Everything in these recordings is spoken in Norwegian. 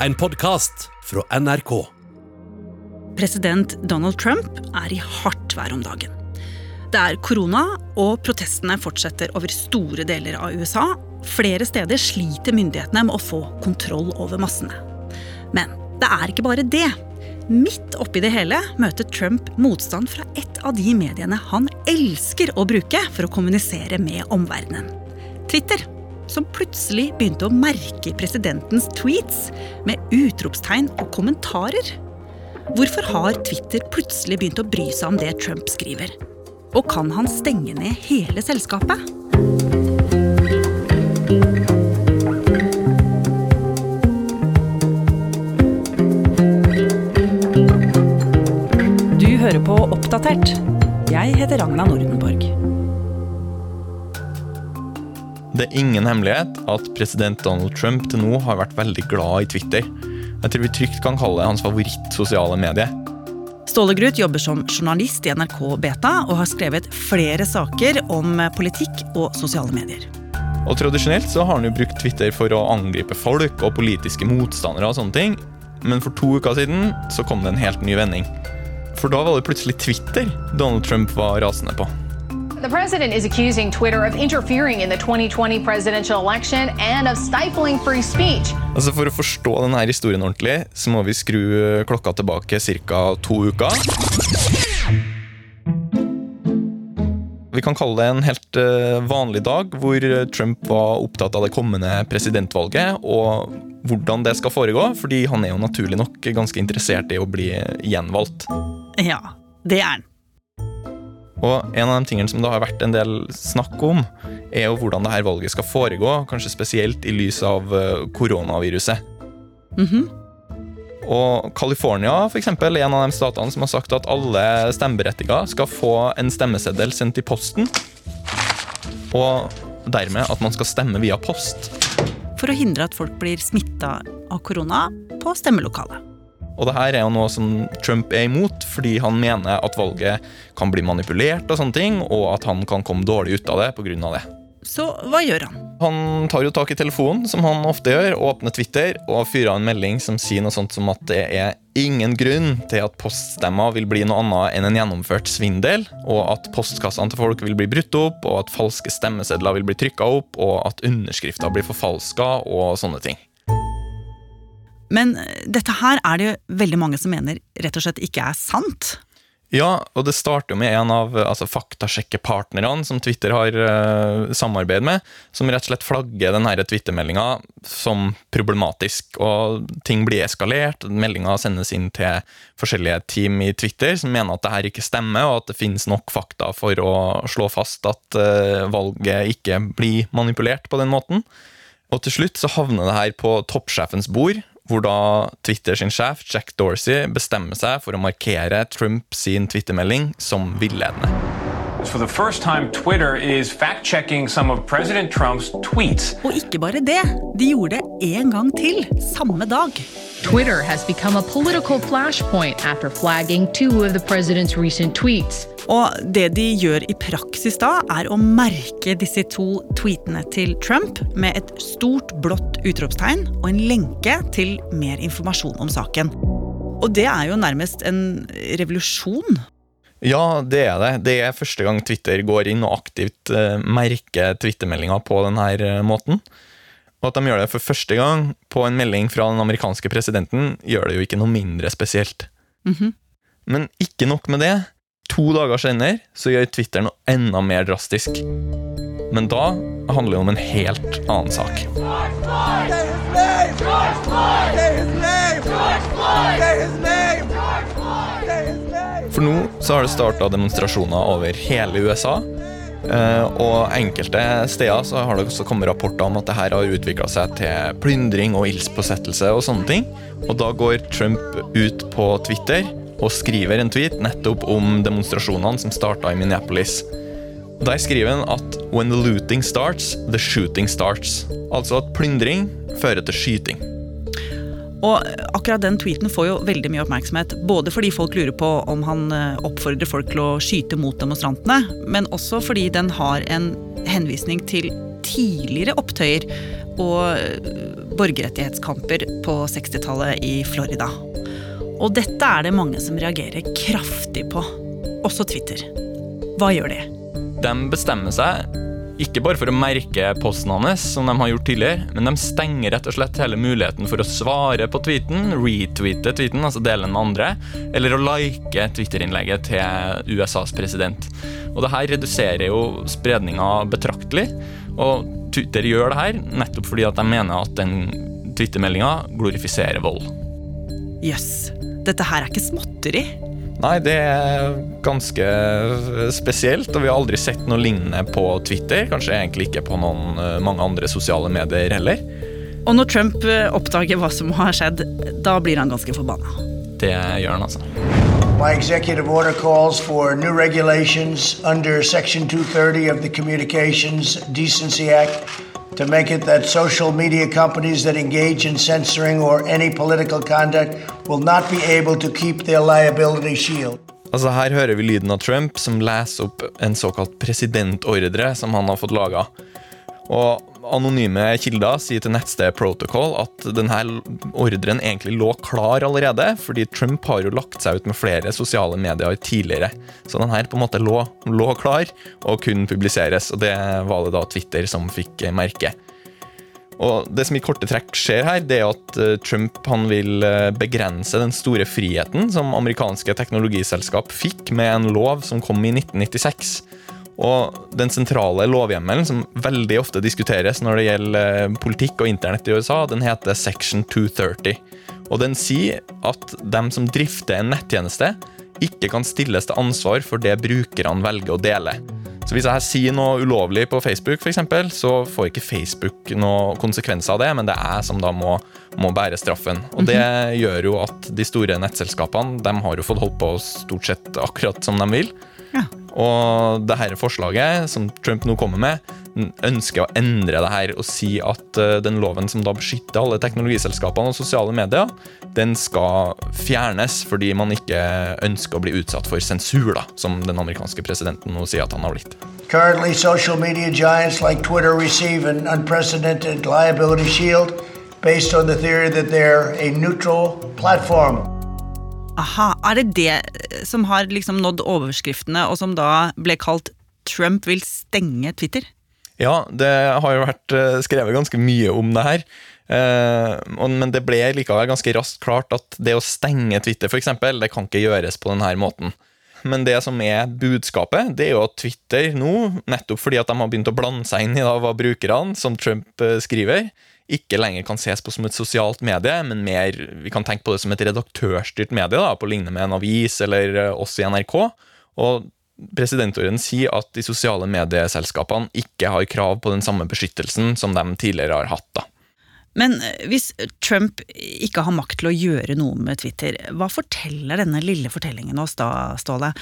en podkast fra NRK. President Donald Trump er i hardt vær om dagen. Det er korona, og protestene fortsetter over store deler av USA. Flere steder sliter myndighetene med å få kontroll over massene. Men det er ikke bare det. Midt oppi det hele møter Trump motstand fra et av de mediene han elsker å bruke for å kommunisere med omverdenen. Twitter, som plutselig begynte å merke presidentens tweets med utropstegn og kommentarer. Hvorfor har Twitter plutselig begynt å bry seg om det Trump skriver? Og kan han stenge ned hele selskapet? Du hører på Oppdatert. Jeg heter Ragna Nordenborg. Det er ingen hemmelighet at president Donald Trump til nå har vært veldig glad i Twitter. Jeg tror vi trygt kan kalle det hans favoritt-sosiale medie. Ståle Grut jobber som journalist i NRK Beta og har skrevet flere saker om politikk og sosiale medier. Og Tradisjonelt så har han jo brukt Twitter for å angripe folk og politiske motstandere. og sånne ting. Men for to uker siden så kom det en helt ny vending. For da var det plutselig Twitter Donald Trump var rasende på. The president is accusing Twitter of interfering in the 2020 presidential election and of stifling free speech. Altså For å forstå denne historien ordentlig, så må vi skru klokka tilbake ca. to uker. Vi kan kalle det en helt eh, vanlig dag hvor Trump var opptatt av det kommende presidentvalget og hvordan det skal foregå, fordi han er jo naturlig nok ganske interessert i å bli gjenvalgt. Ja, det er han. Og en av de tingene som det har vært en del snakk om, er jo hvordan dette valget skal foregå, kanskje spesielt i lys av koronaviruset. koronaviruset. -hmm. Og California for eksempel, er en av de statene som har sagt at alle stemmeberettigede skal få en stemmeseddel sendt i posten. Og dermed at man skal stemme via post. For å hindre at folk blir smitta av korona på stemmelokalet. Og det her er jo noe som Trump er imot, fordi han mener at valget kan bli manipulert, og sånne ting, og at han kan komme dårlig ut av det pga. det. Så hva gjør han? Han tar jo tak i telefonen, som han ofte gjør, åpner Twitter og fyrer av en melding som sier noe sånt som at det er ingen grunn til at poststemmer vil bli noe annet enn en gjennomført svindel, og at postkassene til folk vil bli brutt opp, og at falske stemmesedler vil bli trykka opp, og at underskrifter blir forfalska, og sånne ting. Men eh, dette her er det jo veldig mange som mener rett og slett ikke er sant. Ja, og det starter med en av altså, faktasjekkepartnerne som Twitter har uh, samarbeid med, som rett og slett flagger denne Twitter-meldinga som problematisk. Og ting blir eskalert. Meldinga sendes inn til forskjellige team i Twitter som mener at det her ikke stemmer, og at det finnes nok fakta for å slå fast at uh, valget ikke blir manipulert på den måten. Og til slutt så havner det her på toppsjefens bord, hvor da Twitter sin sjef Jack Dorsey bestemmer seg for å markere Trump sin twittermelding som villedende. For the first time, Twitter is fact-checking some of President Trump's tweets. Og ikke bare det, de gjorde det en gang til, samme dag. Twitter has become a political flashpoint after flagging two of the president's recent tweets. Og det de gjør i praksis da, er å merke disse to tweetene til Trump med et stort blått utropstegn og en lenke til mer informasjon om saken. Og det er jo nærmest en revolusjon. Ja, det er det. Det er første gang Twitter går inn og aktivt uh, merker twittermeldinga på denne uh, måten. Og at de gjør det for første gang på en melding fra den amerikanske presidenten, gjør det jo ikke noe mindre spesielt. Mhm. Men ikke nok med det. To dager senere så gjør Twitter noe enda mer drastisk. Men da handler det om en helt annen sak. For nå så har det starta demonstrasjoner over hele USA. eh, Og enkelte steder så har det også kommet rapporter om at det her har utvikla seg til plyndring og ildspåsettelse og sånne ting. Og da går Trump ut på Twitter og skriver en tweet nettopp om demonstrasjonene som starta i Minneapolis. Der skriver han at 'when the looting starts, the shooting starts'. Altså at plyndring fører til skyting. Og akkurat den tweeten får jo veldig mye oppmerksomhet. Både fordi folk lurer på om han eh, oppfordrer folk til å skyte mot demonstrantene, men også fordi den har en henvisning til tidligere opptøyer og øh, borgerrettighetskamper på 60-tallet i Florida. Og dette er det mange som reagerer kraftig på, også Twitter. Hva gjør de? De bestemmer seg ikke bare for å merke posten hans, som de har gjort tidligere, men de stenger rett og slett hele muligheten for å svare på tweeten, retweete tweeten, altså dele den med andre, eller å like Twitter-innlegget til USAs president. Og det her reduserer jo spredninga betraktelig, og Twitter gjør det her nettopp fordi at de mener at den Twitter-meldinga glorifiserer vold. Jøss, yes, dette her er ikke småtteri. Nei, det er ganske spesielt, og vi har aldri sett noe lignende på Twitter. Kanskje egentlig ikke på noen, eh, mange andre sosiale medier heller. Og når Trump eh, oppdager hva som har skjedd, da blir han ganske forbanna. Det gjør han, altså. My executive order calls for new regulations under Section 230 of the Communications Decency Act to make it that social media companies that engage in censoring or any political conduct will not be able to keep their liability shield. Altså Her hører vi lyden av Trump som leser opp en såkalt presidentordre som han har fått laga. Og Anonyme kilder sier til nettstedet Protocol at denne ordren egentlig lå klar allerede, fordi Trump har jo lagt seg ut med flere sosiale medier tidligere. Så denne på en måte lå, lå klar og kunne publiseres, og det var det da Twitter som fikk merke. Og Det som i korte trekk skjer her, det er at eh, Trump han vil eh, begrense den store friheten som amerikanske teknologiselskap fikk med en lov som kom i 1996. Og den sentrale lovhjemmelen som veldig ofte diskuteres når det gjelder eh, politikk og internett i USA, den heter Section 230. Og den sier at dem som drifter en nettjeneste, ikke kan stilles til ansvar for det brukerne velger å dele. Så Hvis jeg sier noe ulovlig på Facebook, for eksempel, så får ikke Facebook noen konsekvenser av det, men det er jeg som da må, må bære straffen. Og Det mhm. gjør jo at de store nettselskapene de har jo fått holdt på stort sett akkurat som de vil. Ja. Og det her forslaget som Trump nå kommer med, ønsker å endre det her og si at uh, den loven som da beskytter alle teknologiselskapene og sosiale medier, den skal fjernes fordi man ikke ønsker å bli utsatt for sensur, da, som den amerikanske presidenten nå sier at han har blitt. Currently, social media giants like Twitter receive an unprecedented liability shield based on the theory that they're a neutral platform. Aha, Er det det eh, som har liksom nådd overskriftene, og som da ble kalt 'Trump vil stenge Twitter'? Ja, det har jo vært eh, skrevet ganske mye om det her. Eh, men det ble likevel ganske raskt klart at det å stenge Twitter, for eksempel, det kan ikke gjøres på denne måten. Men det som er budskapet, det er jo at Twitter nå, nettopp fordi at de har begynt å blande seg inn i hva brukerne, som Trump skriver, ikke lenger kan ses på som et sosialt medie, men mer vi kan tenke på det som et redaktørstyrt medie, da, på lignende med en avis eller eh, oss i NRK. Og Presidentorden sier at de sosiale medieselskapene ikke har krav på den samme beskyttelsen som de tidligere har hatt. da. Men eh, hvis Trump ikke har makt til å gjøre noe med Twitter, hva forteller denne lille fortellingen oss da, Ståle?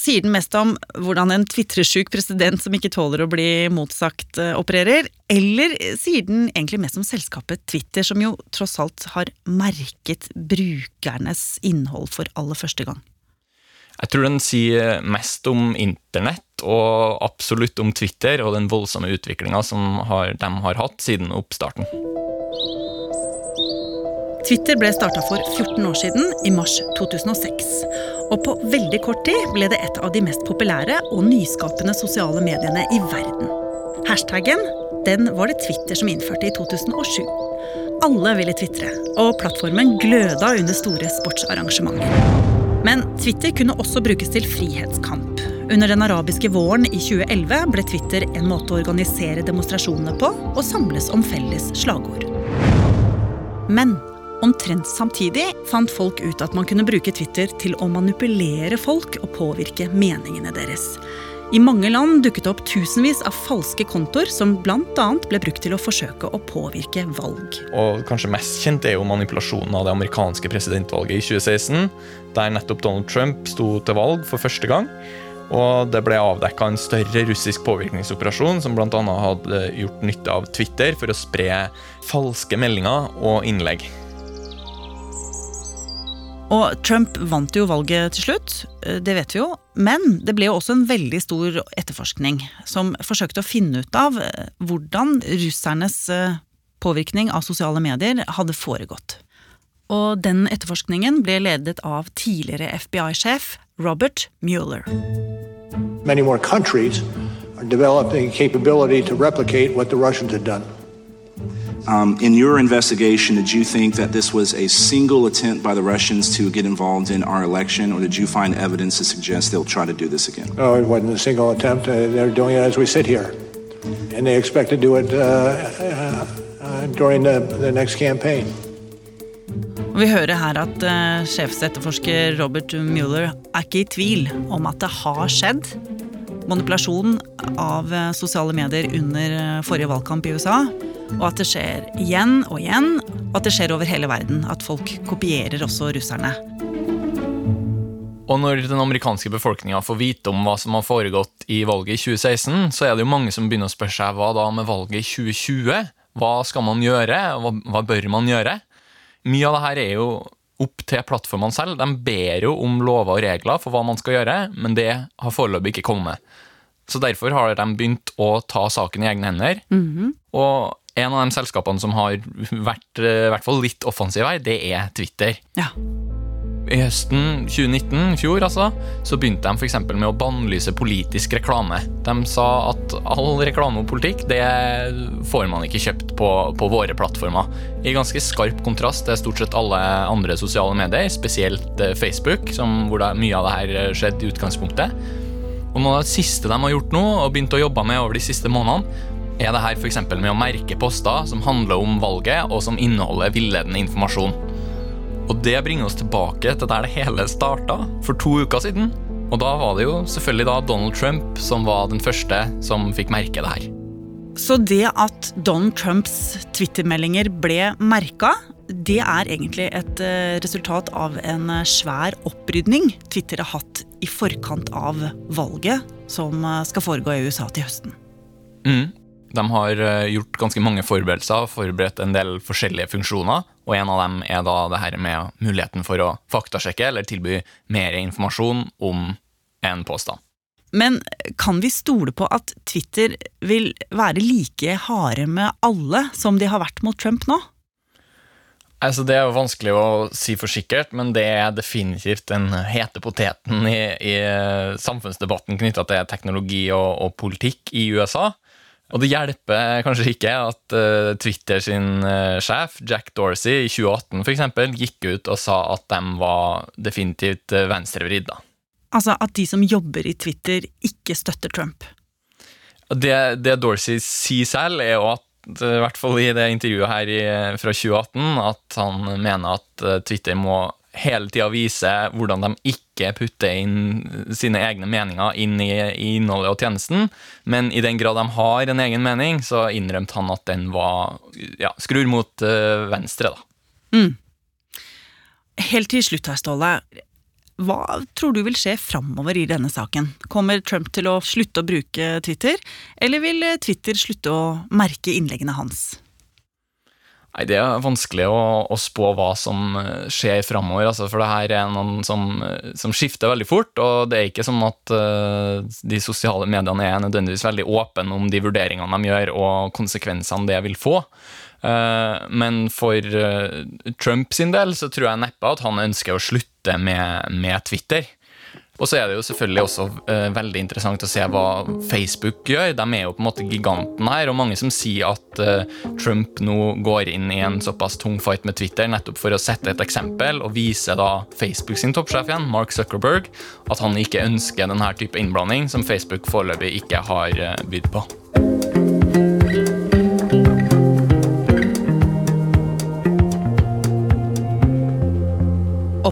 Sier den mest om hvordan en tvitresjuk president som ikke tåler å bli motsagt, eh, opererer? Eller sier den egentlig mest om selskapet Twitter, som jo tross alt har merket brukernes innhold for aller første gang? Jeg tror den sier mest om internett, og absolutt om Twitter og den voldsomme utviklinga som har, de har hatt siden oppstarten. Twitter ble starta for 14 år siden, i mars 2006. Og på veldig kort tid ble det et av de mest populære og nyskapende sosiale mediene i verden. Hashtaggen den var det Twitter som innførte i 2007. Alle ville tvitre, og plattformen gløda under store sportsarrangementer. Men Twitter kunne også brukes til frihetskamp. Under den arabiske våren i 2011 ble Twitter en måte å organisere demonstrasjonene på og samles om felles slagord. Men Omtrent samtidig fant folk ut at man kunne bruke Twitter til å manipulere folk og påvirke meningene deres. I mange land dukket det opp tusenvis av falske kontoer som bl.a. ble brukt til å forsøke å påvirke valg. Og kanskje mest kjent er jo manipulasjonen av det amerikanske presidentvalget i 2016, der nettopp Donald Trump sto til valg for første gang. Og det ble avdekka en større russisk påvirkningsoperasjon som bl.a. hadde gjort nytte av Twitter for å spre falske meldinger og innlegg. Og Trump vant jo valget til slutt, eh, det vet vi jo. Men det ble jo også en veldig stor etterforskning som forsøkte å finne ut av eh, hvordan russernes eh, påvirkning av sosiale medier hadde foregått. Og den etterforskningen ble ledet av tidligere FBI-sjef Robert Mueller. Many more countries are developing capability to replicate what the Russians had done. Um, in your investigation, did you think that this was a single attempt by the Russians to get involved in our election, or did you find evidence to suggest they'll try to do this again? Oh, it wasn't a single attempt. Uh, they're doing it as we sit here. And they expect to do it uh, uh, uh, during the, the next campaign. Vi hører her at uh, sjefsetterforsker Robert Mueller er ikke i tvil om at det har skjedd manipulasjon av uh, sosiale medier under uh, forrige valgkamp i USA. Og at det skjer igjen og igjen, og at det skjer over hele verden. At folk kopierer også russerne. Og når den amerikanske befolkninga får vite om hva som har foregått i valget i 2016, så er det jo mange som begynner å spørre seg hva da med valget i 2020? Hva skal man gjøre? Hva, hva bør man gjøre? Mye av det her er jo opp til plattformene selv. De ber jo om lover og regler for hva man skal gjøre, men det har foreløpig ikke kommet. Så derfor har de begynt å ta saken i egne hender. Og en av de selskapene som har vært eh, i hvert fall litt offensive her, det er Twitter. Ja. I høsten 2019, fjor altså, så begynte de f.eks. med å bannlyse politisk reklame. De sa at all reklame og politikk det får man ikke kjøpt på, på våre plattformer. I ganske skarp kontrast til stort sett alle andre sosiale medier, spesielt eh, Facebook, som, hvor det, mye av det her eh, skjedde i utgangspunktet. Og noe av det siste de har gjort nå, og begynt å jobbe med over de siste månedene, er det her f.eks. med å merke poster som handler om valget, og som inneholder villedende informasjon. Og det bringer oss tilbake til der det hele starta, for to uker siden. Og da var det jo selvfølgelig da Donald Trump som var den første som fikk merke det her. Så det at Donald Trumps Twitter-meldinger ble merka, det er egentlig et eh, resultat av en eh, svær opprydning Twitter har hatt i forkant av valget som eh, skal foregå i USA til høsten. Mm. De har eh, gjort ganske mange forberedelser, forberedt en del forskjellige funksjoner. Og en av dem er da det her med muligheten for å faktasjekke eller tilby mer informasjon om en påstand. Men kan vi stole på at Twitter vil være like harde med alle som de har vært mot Trump nå? Altså, det er jo vanskelig å si for sikkert, men det er definitivt den hete poteten i, i samfunnsdebatten knytta til teknologi og, og, politikk i USA. Og det hjelper kanskje ikke at uh, Twitter sin uh, sjef, Jack Dorsey, i 2018 for eksempel, gikk ut og sa at de var definitivt uh, venstrevridd. Altså at de som jobber i Twitter, ikke støtter Trump? Det, det Dorsey sier selv, er jo at i hvert fall i det intervjuet her i, fra 2018, at han mener at Twitter må hele tida viser hvordan de ikke putter inn sine egne meninger inn i, i, innholdet og tjenesten. Men i den grad de har en egen mening, så innrømte han at den var ja, skrur mot uh, venstre. da. Mm. Helt til slutt her, Ståle. Hva tror du vil skje framover i denne saken? Kommer Trump til å slutte å bruke Twitter, eller vil Twitter slutte å merke innleggene hans? Nei, Det er vanskelig å, å, spå hva som skjer framover. Altså, for det her er noen som, som, skifter veldig fort. Og det er ikke sånn at uh, de sosiale mediene er nødvendigvis veldig åpne om de vurderingene de gjør, og konsekvensene det vil få. Uh, men for uh, Trump sin del så tror jeg neppe at han ønsker å slutte med, med Twitter. Og så er det jo selvfølgelig også eh, veldig interessant å se hva Facebook gjør. De er jo på en måte giganten her, og mange som sier at eh, Trump nå går inn i en såpass tung fight med Twitter nettopp for å sette et eksempel og vise da Facebook sin toppsjef igjen, Mark Zuckerberg, at han ikke ønsker denne type innblanding som Facebook foreløpig ikke har eh, bydd på.